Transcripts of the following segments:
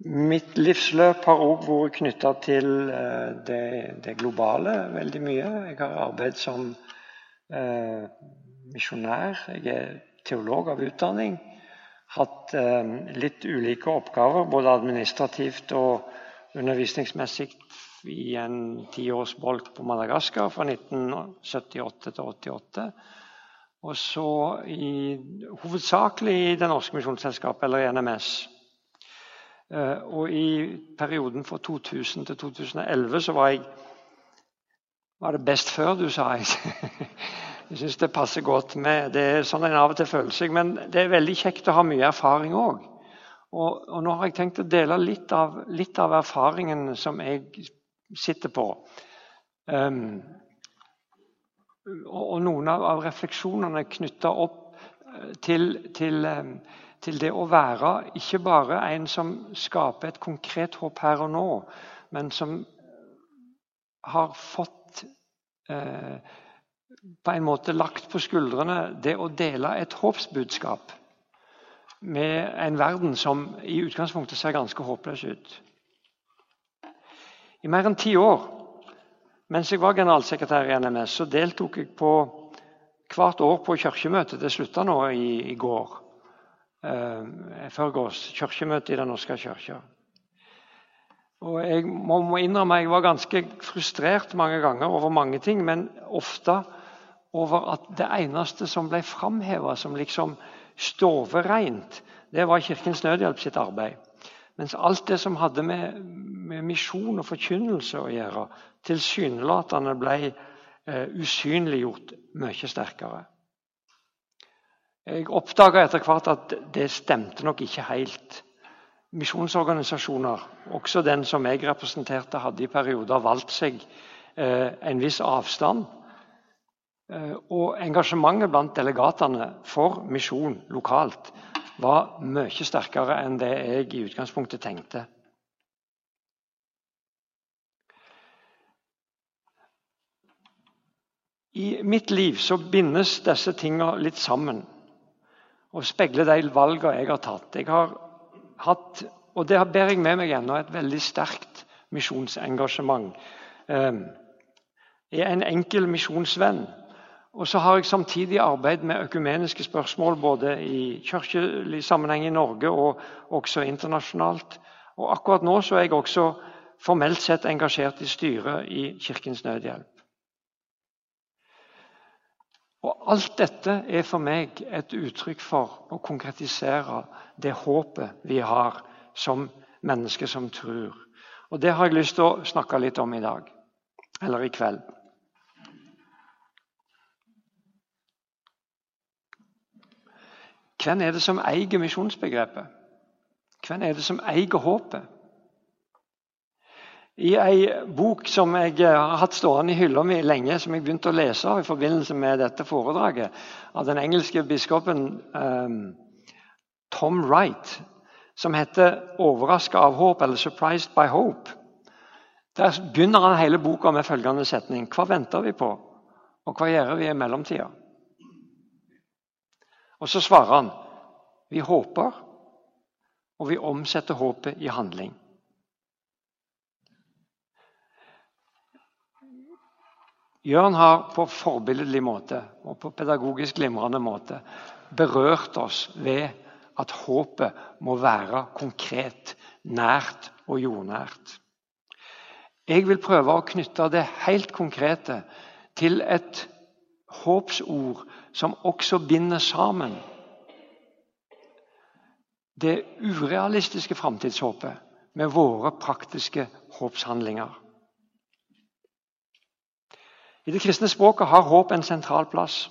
Mitt livsløp har òg vært knytta til eh, det, det, globale veldig mye. Jeg har arbeidet som eh, misjonær. Jeg er teolog av utdanning. Hatt eh, litt ulike oppgaver, både administrativt og undervisningsmessig, i en tiårsbolk på Madagaskar fra 1978 til 88. Og så i, hovedsakelig i Det norske misjonsselskapet, eller NMS. Eh, og i perioden fra 2000 til 2011 så var jeg Var det best før, du sa? Jeg, jeg syns det passer godt med Det er sånn en av og til føler seg. Men det er veldig kjekt å ha mye erfaring òg. Og, og, nå har jeg tenkt å dele litt av, litt av erfaringen som jeg sitter på. Um, og, og, noen av, av refleksjonene knytta opp eh, til, til um, til det å være ikke bare en som skaper et konkret håp her og nå, men som har fått eh, på en måte lagt på skuldrene det å dele et håpsbudskap med en verden som i utgangspunktet ser ganske håpløs ut. I mer enn ti år mens jeg var generalsekretær i NMS, så deltok jeg på hvert år på kirkemøtet. Det slutta nå i, i går eh, forgårs kirkemøte i Den norske kirke. Og jeg må, må innrømme jeg var ganske frustrert mange ganger over mange ting, men ofte over at det eneste som ble framheva som liksom stovereint, det var Kirkens Nødhjelp sitt arbeid. Mens alt det som hadde med, med misjon og forkynnelse å gjøre, tilsynelatende ble eh, usynliggjort mye sterkere. Jeg oppdaga etter hvert at det stemte nok ikke helt. Misjonsorganisasjoner, også den som jeg representerte, hadde i perioder valgt seg eh, en viss avstand. Eh, og engasjementet blant delegatene for misjon lokalt var mye sterkere enn det jeg i utgangspunktet tenkte. I mitt liv så bindes disse tingene litt sammen og speile de valgene jeg har tatt. Jeg har hatt, og det bærer jeg med meg ennå, et veldig sterkt misjonsengasjement. Ehm, jeg er en enkel misjonsvenn. Og så har jeg samtidig arbeidet med økumeniske spørsmål både i kirkelig sammenheng i Norge og også internasjonalt. Og akkurat nå så er jeg også formelt sett engasjert i styret i Kirkens Nødhjelp. Og Alt dette er for meg et uttrykk for å konkretisere det håpet vi har som mennesker som tror. Og Det har jeg lyst til å snakke litt om i dag, eller i kveld. Hvem er det som eier misjonsbegrepet? Hvem er det som eier håpet? I ei bok som jeg eh, har hatt stående i hylla mi lenge, som jeg begynte å lese i forbindelse med dette foredraget, av den engelske biskopen um, Tom Wright, som heter 'Overraska av håp' eller 'Surprised by hope'. Der begynner han hele boka med følgende setning.: Hva venter vi på, og hva gjør vi i mellomtida? Og så svarer han vi håper, og vi omsetter håpet i handling. Jørn har på forbilledlig måte og på pedagogisk glimrende måte berørt oss ved at håpet må være konkret, nært og jordnært. Jeg vil prøve å knytte det helt konkrete til et håpsord som også binder sammen det urealistiske framtidshåpet med våre praktiske håpshandlinger. I det kristne språket har håp en sentral plass.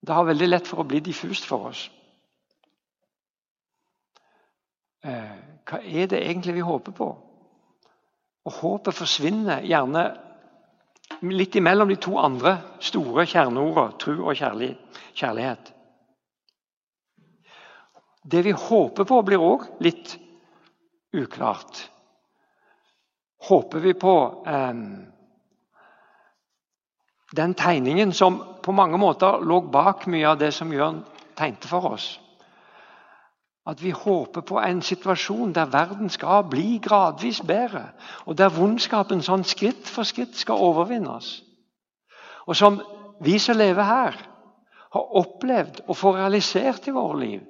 Det har veldig lett for å bli diffust for oss. Eh, hva er det egentlig vi håper på? Og Håpet forsvinner gjerne litt imellom de to andre store kjerneordene tro og kjærlighet. Det vi håper på, blir òg litt uklart håper vi på eh, den tegningen som på mange måter lå bak mye av det som Jørn tegnte for oss. At vi håper på en situasjon der verden skal bli gradvis bedre, og der vondskapen sånn skritt for skritt skal overvinnes. Og som vi som lever her, har opplevd og får realisert i våre liv.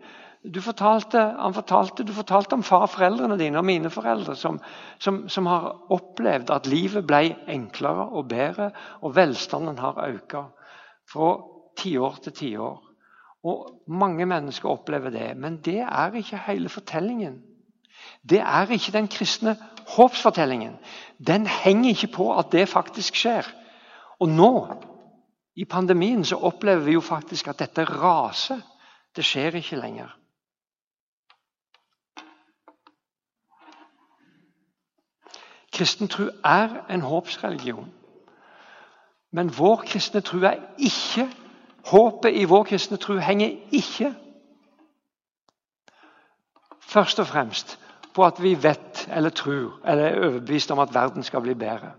Du fortalte, han fortalte, du fortalte om farforeldrene dine og mine foreldre som, som, som, har opplevd at livet ble enklere og bedre, og velstanden har økt fra tiår til tiår. Og Mange mennesker opplever det, men det er ikke hele fortellingen. Det er ikke den kristne håpsfortellingen. Den henger ikke på at det faktisk skjer. Og nå, i pandemien, så opplever vi jo faktisk at dette raser. Det skjer ikke lenger. Kristen tro er en håpsreligion. Men vår kristne tro er ikke Håpet i vår kristne tro henger ikke først og fremst på at vi vet eller tror eller er overbevist om at verden skal bli bedre.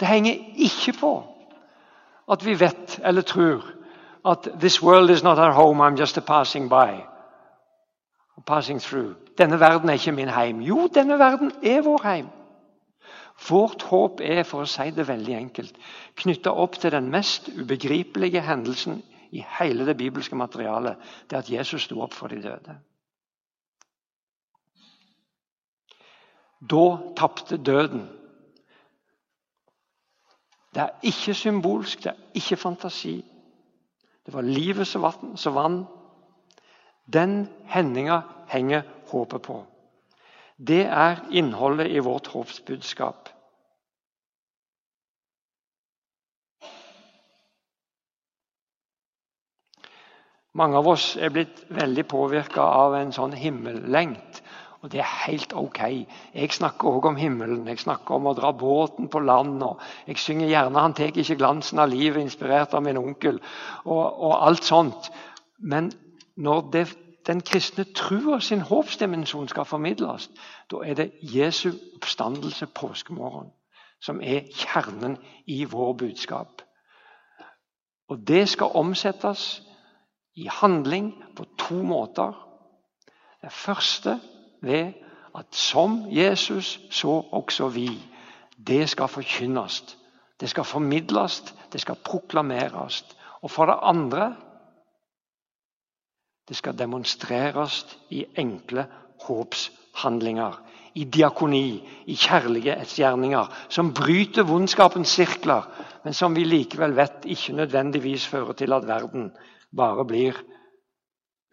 Det henger ikke på at vi vet eller tror at 'this world is not our home, I'm just a passing by'. Passing through. Denne verden er ikke min heim. Jo, denne verden er vår heim. Vårt håp er, for å si det veldig enkelt, knytta opp til den mest ubegripelige hendelsen i hele det bibelske materialet. Det at Jesus sto opp for de døde. Da tapte døden. Det er ikke symbolsk, det er ikke fantasi. Det var livet som vant. Den hendinga henger håpet på. Det er innholdet i vårt håpsbudskap. Mange av oss er blitt veldig påvirka av en sånn himmellengt. Og det er helt ok. Jeg snakker òg om himmelen. Jeg snakker om å dra båten på land. og Jeg synger gjerne 'Han tek ikke glansen av livet', inspirert av min onkel. Og, og alt sånt. Men når det den kristne trua sin håpsdimensjon skal formidles, da er det Jesu oppstandelse påskemorgen som er kjernen i vår budskap. Og Det skal omsettes i handling på to måter. Det første ved at som Jesus, så også vi. Det skal forkynnes. Det skal formidles, det skal proklameres. Og for det andre det skal demonstreres i enkle håpshandlinger. I diakoni, i kjærlighetsgjerninger som bryter vondskapens sirkler, men som vi likevel vet ikke nødvendigvis fører til at verden bare blir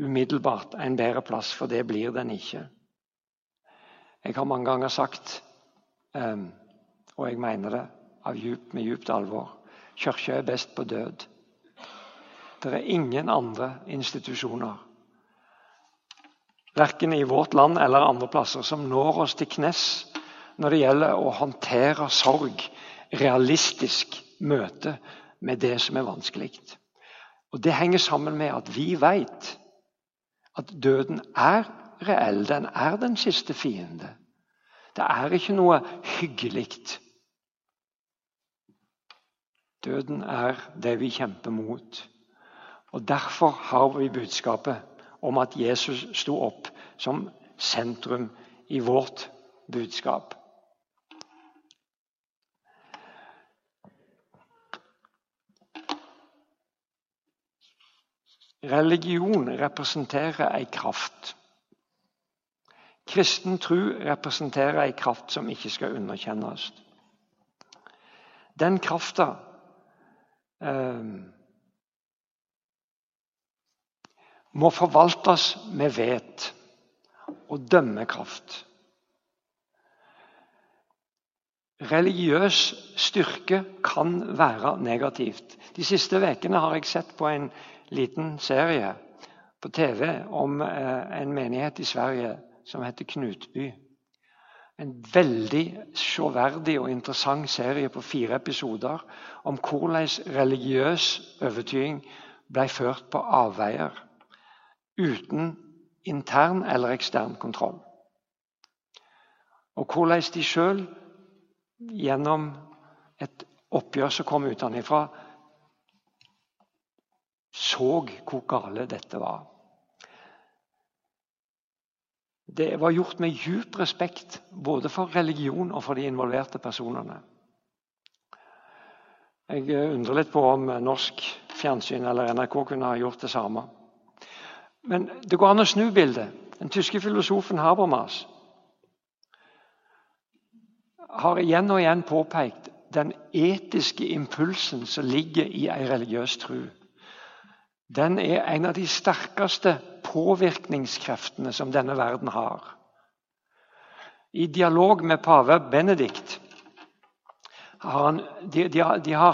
umiddelbart en bedre plass, for det blir den ikke. Jeg har mange ganger sagt, ehm, og jeg mener det med djupt alvor, kirka er best på død. Det er ingen andre institusjoner verken i vårt land eller andre plasser, som når oss til knes når det gjelder å håndtere sorg, realistisk møte med det som er vanskelig. Og Det henger sammen med at vi vet at døden er reell. Den er den siste fiende. Det er ikke noe hyggelig. Døden er det vi kjemper mot. Og Derfor har vi budskapet om at Jesus sto opp som sentrum i vårt budskap. Religion representerer ei kraft. Kristen tro representerer ei kraft som ikke skal underkjennes. Den krafta eh, må forvaltes med vet og dømmekraft. Religiøs styrke kan være negativt. De siste ukene har jeg sett på en liten serie på TV om eh, en menighet i Sverige som heter Knutby. En veldig sjåverdig og interessant serie på fire episoder om hvordan religiøs overtyding ble ført på avveier uten intern eller ekstern kontroll. Og hvordan de sjøl, gjennom et oppgjør som kom utenfra, så hvor gale dette var. det var gjort med djup respekt både for religion og for de involverte personene. Jeg undrer litt på om norsk fjernsyn eller NRK kunne ha gjort det samme. Men det går an å snu bildet. Den tyske filosofen Habermas har igjen og igjen påpekt den etiske impulsen som ligger i ei religiøs tro. Den er en av de sterkeste påvirkningskreftene som denne verden har. I dialog med pave Benedikt har han, de, de, har, de, har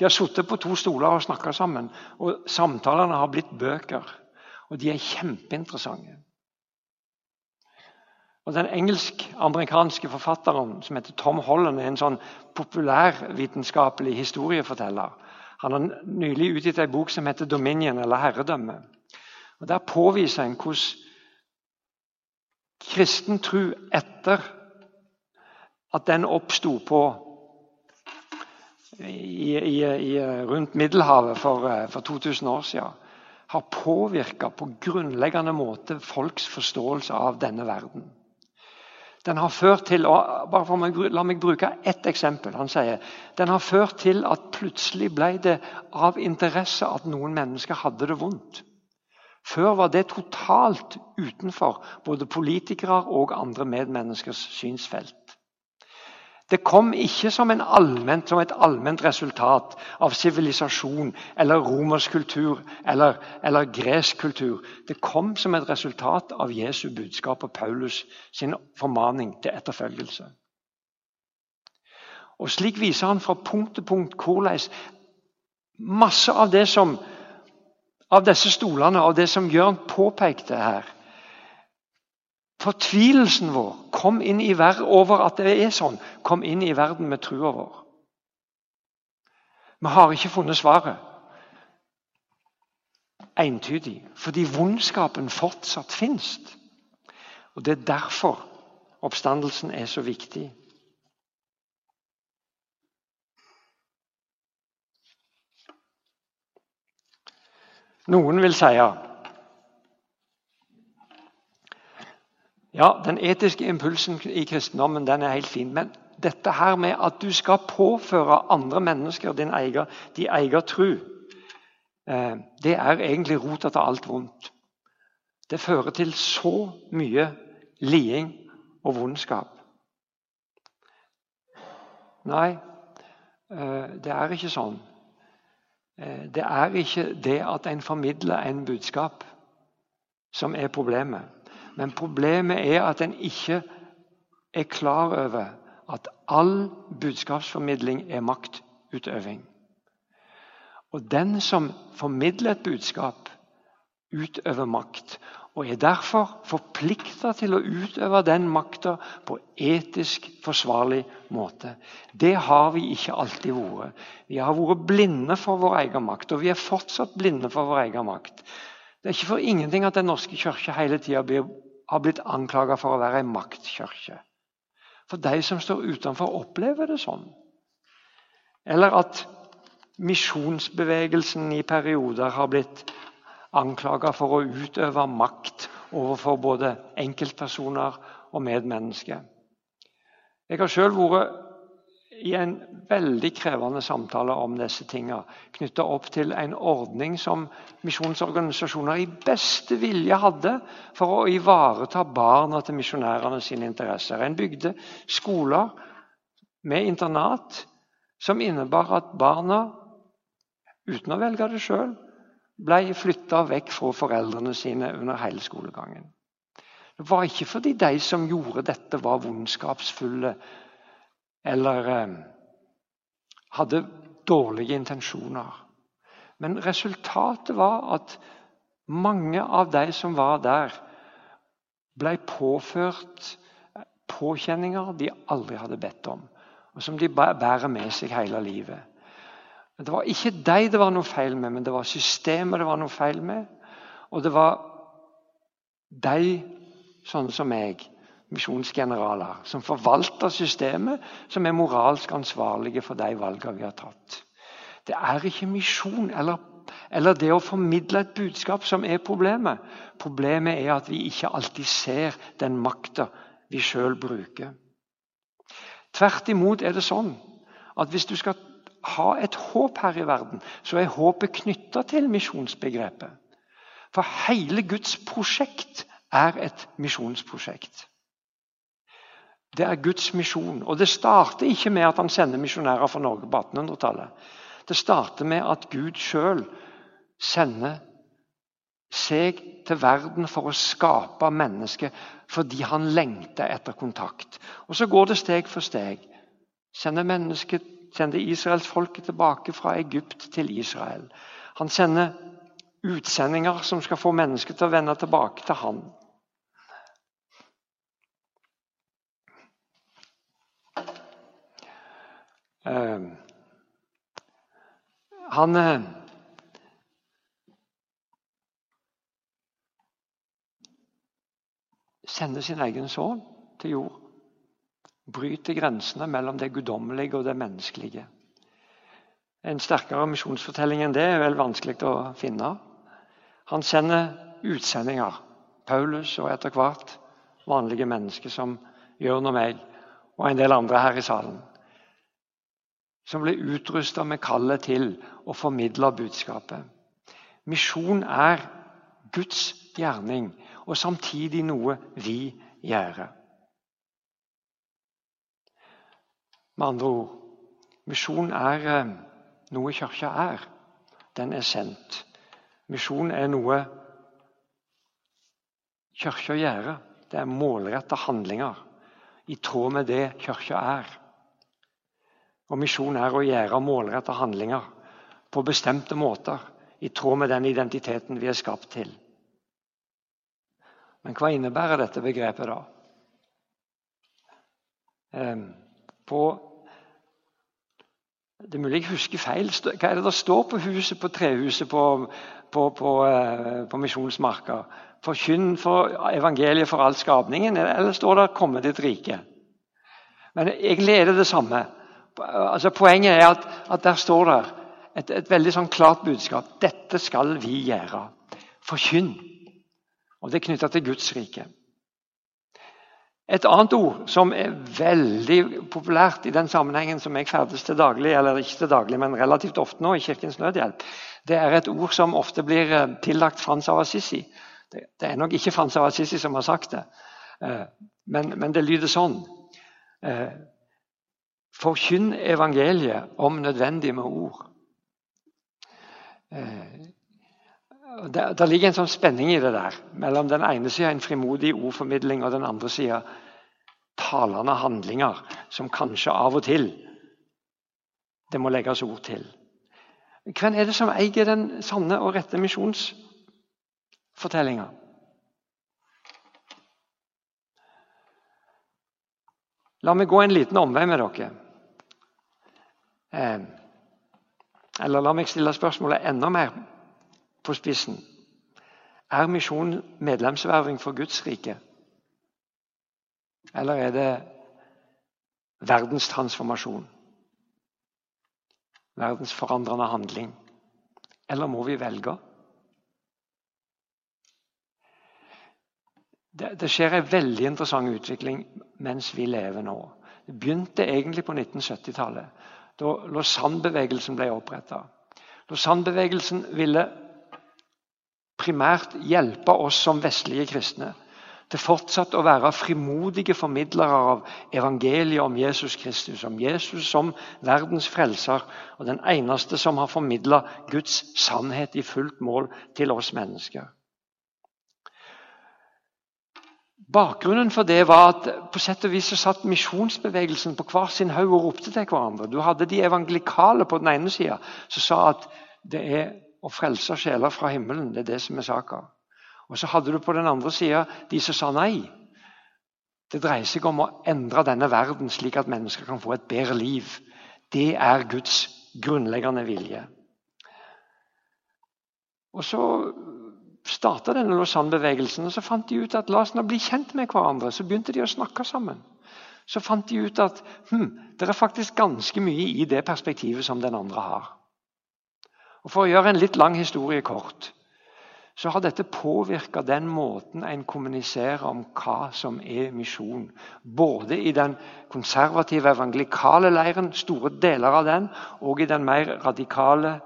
har sittet på to stoler og snakka sammen. og Samtalene har blitt bøker, og de er kjempeinteressante. Og Den engelsk-amerikanske forfatteren som heter Tom Holland, er en sånn populærvitenskapelig historieforteller. Han har nylig utgitt en bok som heter 'Dominion', eller 'Herredømme'. Og Der påviser han hvordan kristen tro etter at den oppsto i, i, i, rundt Middelhavet for, for 2000 år siden, har påvirka på grunnleggende måte folks forståelse av denne verden. Den har ført til bare meg, La meg bruke ett eksempel. Han sier den har ført til at plutselig ble det av interesse at noen mennesker hadde det vondt. Før var det totalt utenfor både politikere og andre medmenneskers synsfelt. Det kom ikke som, allment, som et allment resultat av sivilisasjon eller romersk kultur eller, eller, gresk kultur. Det kom som et resultat av Jesu budskap og Paulus sin formaning til etterfølgelse. Og Slik viser han fra punkt til punkt hvordan masse av det som av disse stolene, av det som Jørn påpekte her, Fortvilelsen vår kom inn i verden over at det er sånn, kom inn i verden med trua vår. Vi har ikke funnet svaret entydig, fordi vondskapen fortsatt fins. Og Det er derfor oppstandelsen er så viktig. Noen vil si Ja, Den etiske impulsen i kristendommen den er helt fin. Men dette her med at du skal påføre andre mennesker din egen, de egen tro, eh, det er egentlig rota til alt vondt. Det fører til så mye liding og vondskap. Nei, eh, det er ikke sånn. Eh, det er ikke det at en formidler en budskap som er problemet. Men problemet er at en ikke er klar over at all budskapsformidling er maktutøving. Og den som formidler et budskap, utøver makt. Og er derfor forplikta til å utøve den makta på etisk forsvarlig måte. Det har vi ikke alltid vært. Vi har vært blinde for vår egen makt, og vi er fortsatt blinde for vår egen makt. Det er ikke for ingenting at Den norske kirke hele tida har blitt anklaga for å være en maktkirke. For de som står utenfor, opplever det sånn. Eller at misjonsbevegelsen i perioder har blitt anklaga for å utøve makt overfor både enkeltpersoner og medmennesker. Jeg har sjøl vært i en veldig krevende samtale om disse tingene, knytta opp til en ordning som misjonsorganisasjoner i beste vilje hadde for å ivareta barna til misjonærene sine interesser. En bygde skoler med internat som innebar at barna, uten å velge det sjøl, ble flytta vekk fra foreldrene sine under hele skolegangen. Det var ikke fordi de som gjorde dette, var vondskapsfulle eller eh, hadde dårlige intensjoner. Men resultatet var at mange av de som var der, ble påført påkjenninger de aldri hadde bedt om, og som de bærer med seg hele livet. Det var ikke dem det var noe feil med, men det var systemet det var noe feil med. Og det var de, sånne som meg, misjonsgeneraler som forvalter systemet, som er moralsk ansvarlige for de valgene vi har tatt. Det er ikke misjon eller eller det å formidle et budskap som er problemet. Problemet er at vi ikke alltid ser den makta vi sjøl bruker. Tvert imot er det sånn at hvis du skal ha et håp her i verden, så er håpet knytta til misjonsbegrepet. For hele Guds prosjekt er et misjonsprosjekt. Det er Guds misjon. Og det starter ikke med at han sender misjonærer fra Norge på 1800-tallet. Det starter med at Gud sjøl sender seg til verden for å skape mennesket fordi han lengter etter kontakt. Og Så går det steg for steg. Sender, sender israelsfolket tilbake fra Egypt til Israel. Han sender utsendinger som skal få mennesket til å vende tilbake til han. Han uh, sender sin egen sønn til jord. Bryter grensene mellom det guddommelige og det menneskelige. En sterkere misjonsfortelling enn det er vel vanskelig å finne. Han sender utsendinger. Paulus og etter hvert vanlige mennesker som Jørn og meg, og en del andre her i salen. Som ble utrusta med kallet til å formidle budskapet. Misjon er Guds gjerning og samtidig noe vi gjør. Med andre ord misjon er eh, noe Kirka er. Den er sendt. Misjon er noe Kirka gjør. Det er målretta handlinger i tråd med det Kirka er. Og Misjon er å gjøre målrettede handlinger på bestemte måter i tråd med den identiteten vi er skapt til. Men hva innebærer dette begrepet, da? Ehm, på det er mulig jeg husker feil. Hva er det der står på huset, på trehuset på, på, på, eh, på Misjonsmarka? Forkynn for evangeliet for all skapningen, eller står det 'komme ditt rike'? Men egentlig er det det samme. Altså, poenget er at, at der står det et, et veldig sånn klart budskap. Dette skal vi gjøre. Forkynn. Og det er knytta til Guds rike. Et annet ord som er veldig populært i den sammenhengen som jeg ferdes til daglig, eller ikke til daglig, men relativt ofte nå i Kirkens Nødhjelp, det er et ord som ofte blir eh, tillagt Frans av Assisi. Det, er nok ikke Frans av Assisi som har sagt det, eh, men, men det lyder sånn. Eh, forkynn evangeliet om nødvendig med ord. Der, det, ligger en sånn spenning i det der. Mellom den ene sida en frimodig ordformidling og den andre sida talende handlinger som kanskje av og til det må legges ord til. Hvem er det som eier den sanne og rette misjonsfortellinga? La meg gå en liten omvei med dere. Eh, eller la meg stille spørsmålet enda mer på spissen. Er misjon medlemsverving for Guds rike? Eller er det verdens transformasjon? Verdens forandrende handling? Eller må vi velge? Det, det skjer en veldig interessant utvikling mens vi lever nå. Det begynte egentlig på 1970-tallet, da Lausanne-bevegelsen ble oppretta. Lausanne-bevegelsen ville primært hjelpe oss som vestlige kristne til fortsatt å være frimodige formidlere av evangeliet om Jesus Kristus. Om Jesus som verdens frelser og den eneste som har formidla Guds sannhet i fullt mål til oss mennesker. Bakgrunnen for det var at på sett og vis så satt misjonsbevegelsen på hver sin haug og ropte til hverandre. Du hadde de evangelikale på den ene sida som sa at det er å frelse sjeler fra himmelen. Det er det som er saka. Og så hadde du på den andre sida de som sa nei. Det dreier seg om å endre denne verden slik at mennesker kan få et bedre liv. Det er Guds grunnleggende vilje. Og Så starta denne Lausanne-bevegelsen, og så fant de ut at la oss nå bli kjent med hverandre. Så begynte de å snakke sammen. Så fant de ut at hm, det er faktisk ganske mye i det perspektivet som den andre har. Og For å gjøre en litt lang historie kort så har dette påvirka den måten en kommuniserer om hva som er misjon. Både i den konservative evangelikale leiren, store deler av den, og i den mer radikale,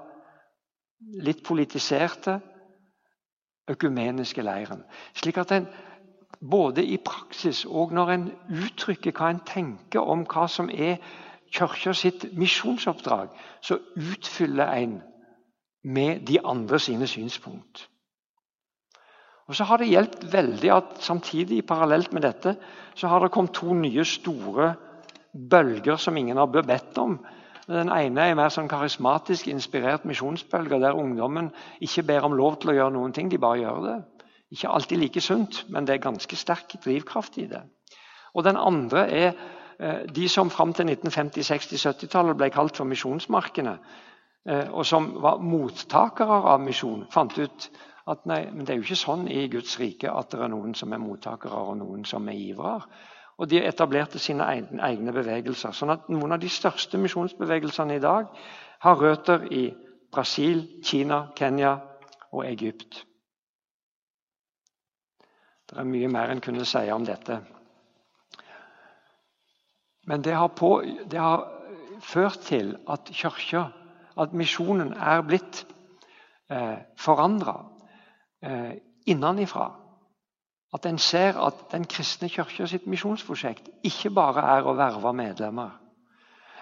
litt politiserte økumeniske leiren. Slik at en både i praksis og når en uttrykker hva en tenker om hva som er kirka sitt misjonsoppdrag, så utfyller en med de andre sine synspunkt. Og så har det hjulpet veldig at samtidig, parallelt med dette, så har det kommet to nye store bølger som ingen har bedt om. Den ene er mer sånn karismatisk inspirert misjonsbølge, der ungdommen ikke ber om lov til å gjøre noen ting, de bare gjør det. Ikke alltid like sunt, men det er ganske sterk drivkraft i det. Og Den andre er eh, de som fram til 1950-, 60-, 70-tallet ble kalt for misjonsmarkene, eh, og som var mottakere av misjon, fant ut at nei, men det er jo ikke sånn i Guds rike at det er noen som er mottakere og noen som er givere. Og de etablerte sine egne bevegelser. sånn at Noen av de største misjonsbevegelsene i dag har røtter i Brasil, Kina, Kenya og Egypt. Det er mye mer en kunne si om dette. Men det har, på, det har ført til at kirka, at misjonen, er blitt eh, forandra eh, innenfra. At en ser at Den kristne kirke sitt misjonsprosjekt ikke bare er å verve medlemmer.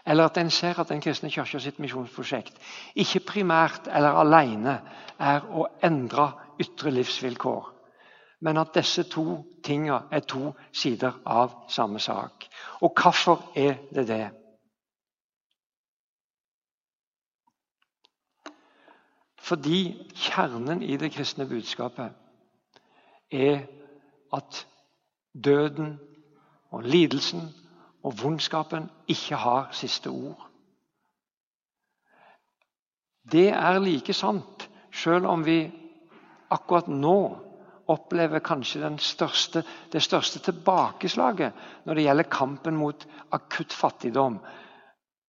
Eller at en ser at Den kristne kirke sitt misjonsprosjekt ikke primært eller alene er å endre ytre livsvilkår. Men at disse to tingene er to sider av samme sak. Og hvorfor er det det? Fordi kjernen i det kristne budskapet er at døden og lidelsen og vondskapen ikke har siste ord. Det er like sant selv om vi akkurat nå opplever kanskje største, det største tilbakeslaget når det gjelder kampen mot akutt fattigdom,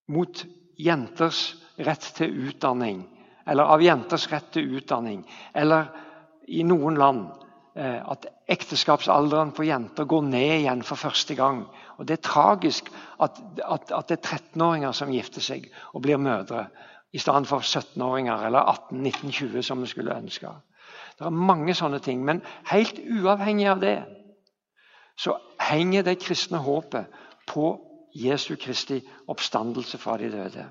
mot jenters rett til utdanning, eller av jenters rett til utdanning, eller i noen land eh, at ekteskapsalderen på jenter går ned igjen for første gang. Og Det er tragisk at, at, at det er 13-åringer som gifter seg og blir mødre, i stedet for 17-åringer eller 18-19-20 som vi skulle ønske. Det er mange sånne ting. Men helt uavhengig av det så henger det kristne håpet på Jesu Kristi oppstandelse fra de døde.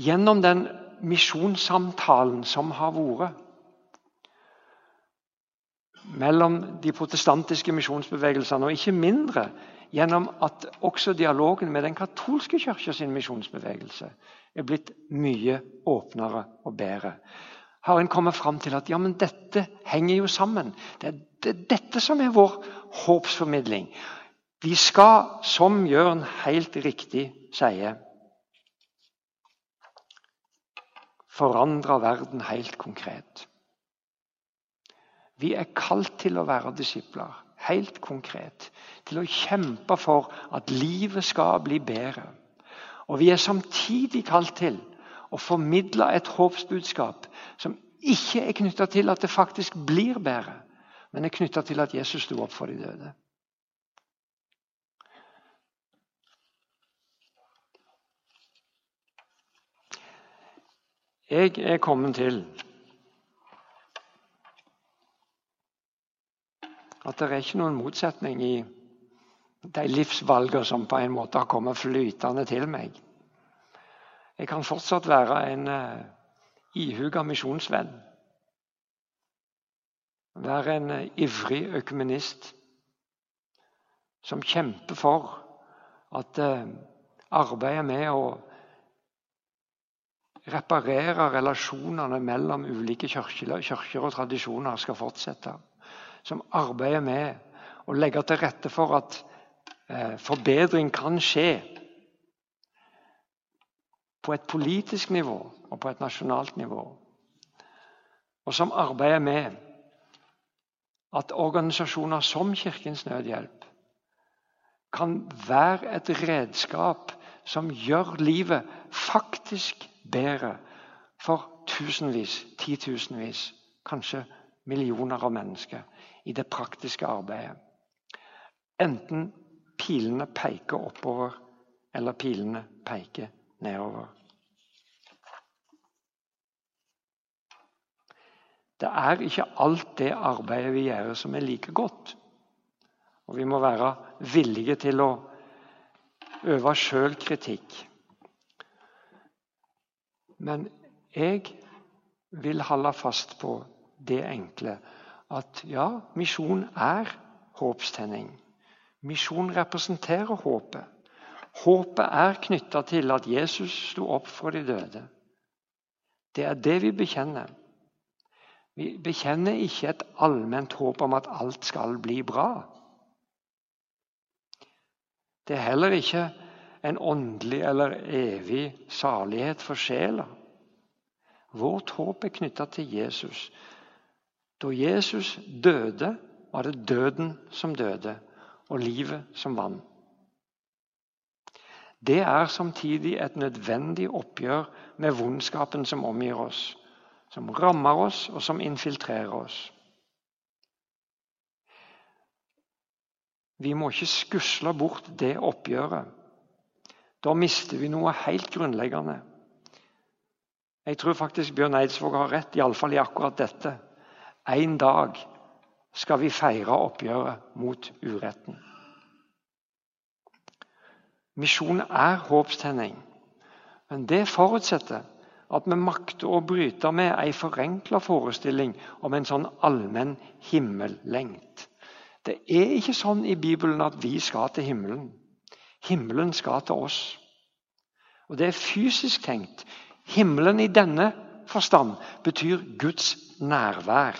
Gjennom den misjonssamtalen som har vært mellom de protestantiske misjonsbevegelsene, og ikke mindre gjennom at også dialogen med den katolske kirka sin misjonsbevegelse er blitt mye åpnere og bedre. Har en kommet fram til at ja, men dette henger jo sammen. Det er det, dette som er vår håpsformidling. Vi skal, som Jørn helt riktig sier forandra verden helt konkret. Vi er kalt til å være disipler, helt konkret. Til å kjempe for at livet skal bli bedre. Og vi er samtidig kalt til å formidle et håpsbudskap som ikke er knytta til at det faktisk blir bedre, men er knytta til at Jesus sto opp for de døde. Jeg er kommet til at det er ikke noen motsetning i de livsvalgene som på en måte har kommet flytende til meg. Jeg kan fortsatt være en uh, ihuga misjonsvenn. Være en uh, ivrig økumenist som kjemper for at uh, arbeidet med å reparere relasjonene mellom ulike kirker og tradisjoner skal fortsette. Som arbeider med å legge til rette for at eh, forbedring kan skje på et politisk nivå og på et nasjonalt nivå. Og som arbeider med at organisasjoner som Kirkens Nødhjelp kan være et redskap som gjør livet faktisk bedre for tusenvis, titusenvis, kanskje millioner av mennesker i det praktiske arbeidet. Enten pilene peker oppover, eller pilene peker nedover. Det er ikke alt det arbeidet vi gjør, som er like godt. Og vi må være villige til å øve sjølkritikk. Men jeg vil holde fast på det enkle at ja, misjon er håpstenning. Misjon representerer håpet. Håpet er knytta til at Jesus sto opp fra de døde. Det er det vi bekjenner. Vi bekjenner ikke et allment håp om at alt skal bli bra. Det er heller ikke en åndelig eller evig salighet for sjela. Vårt håp er knytta til Jesus. Da Jesus døde, var det døden som døde, og livet som vant. Det er samtidig et nødvendig oppgjør med vondskapen som omgir oss, som rammer oss og som infiltrerer oss. Vi må ikke skusle bort det oppgjøret. Da mister vi noe helt grunnleggende. Jeg tror faktisk Bjørn Eidsvåg har rett, iallfall i akkurat dette. En dag skal vi feire oppgjøret mot uretten. Misjon er håpstenning. Men det forutsetter at vi makter å bryte med ei forenkla forestilling om en sånn allmenn himmellengt. Det er ikke sånn i Bibelen at vi skal til himmelen. Himmelen skal til oss. Og det er fysisk tenkt. Himmelen i denne forstand betyr Guds nærvær.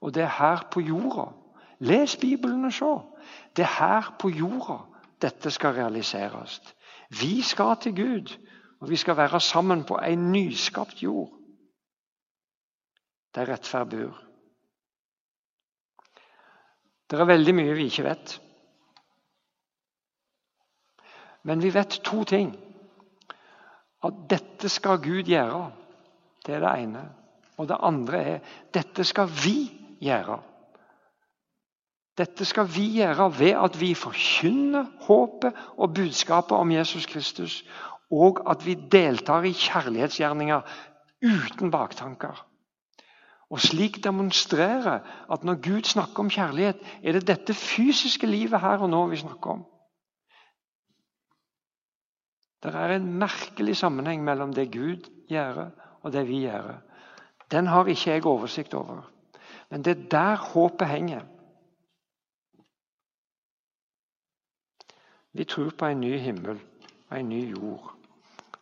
Og det er her på jorda. Les Bibelen og se. Det er her på jorda dette skal realiseres. Vi skal til Gud, og vi skal være sammen på en nyskapt jord der rettferd bor. Det er veldig mye vi ikke vet. Men vi vet to ting. At dette skal Gud gjøre. Det er det ene. Og det andre er dette skal vi gjøre. Dette skal vi gjøre ved at vi forkynner håpet og budskapet om Jesus Kristus, og at vi deltar i kjærlighetsgjerninger uten baktanker. Og slik demonstrerer at når Gud snakker om kjærlighet, er det dette fysiske livet her og nå vi snakker om. Det er en merkelig sammenheng mellom det Gud gjør, og det vi gjør. Den har ikke jeg oversikt over. Men det er der håpet henger. Vi tror på en ny himmel og en ny jord,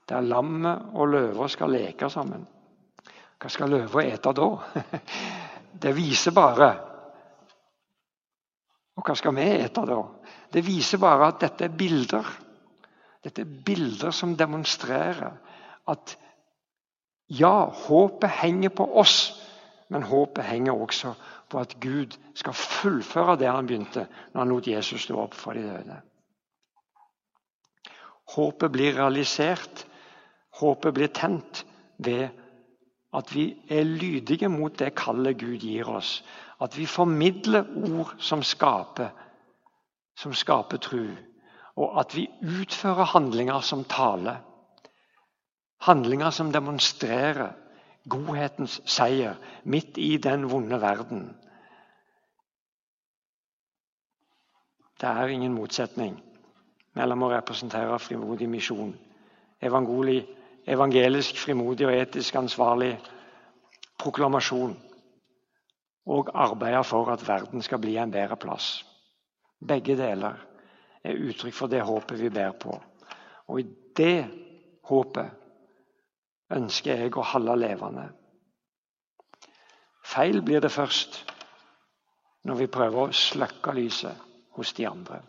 der lammet og løva skal leke sammen. Hva skal løva ete da? Det viser bare Og hva skal vi ete da? Det viser bare at dette er bilder. Dette er bilder som demonstrerer at ja, håpet henger på oss, men håpet henger også på at Gud skal fullføre det han begynte når han lot Jesus stå opp fra de døde. Håpet blir realisert, håpet blir tent ved at vi er lydige mot det kallet Gud gir oss. At vi formidler ord som skaper, som skaper tru. Og at vi utfører handlinger som taler. Handlinger som demonstrerer godhetens seier midt i den vonde verden. Det er ingen motsetning mellom å representere frimodig misjon, evangelisk frimodig og etisk ansvarlig proklamasjon og arbeide for at verden skal bli en bedre plass. Begge deler er uttrykk for det håpet vi bærer på. Og i det håpet ønsker jeg å holde levende. Feil blir det først når vi prøver å slukke lyset hos de andre.